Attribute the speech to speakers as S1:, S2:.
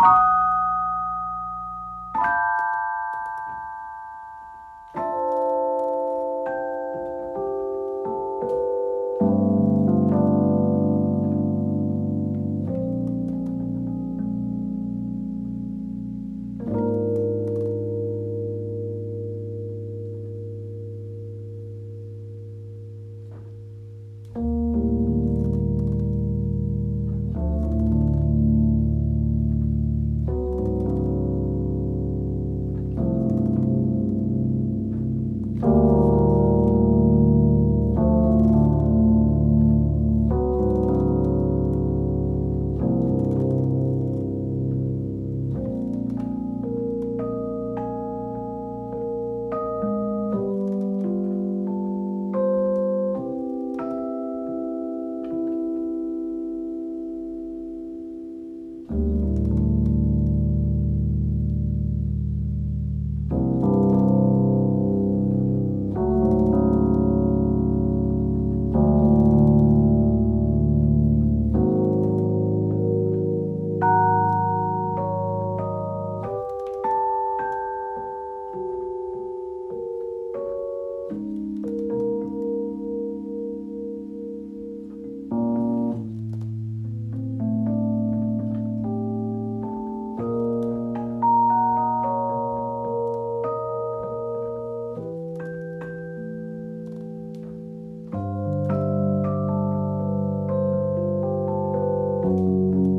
S1: you Música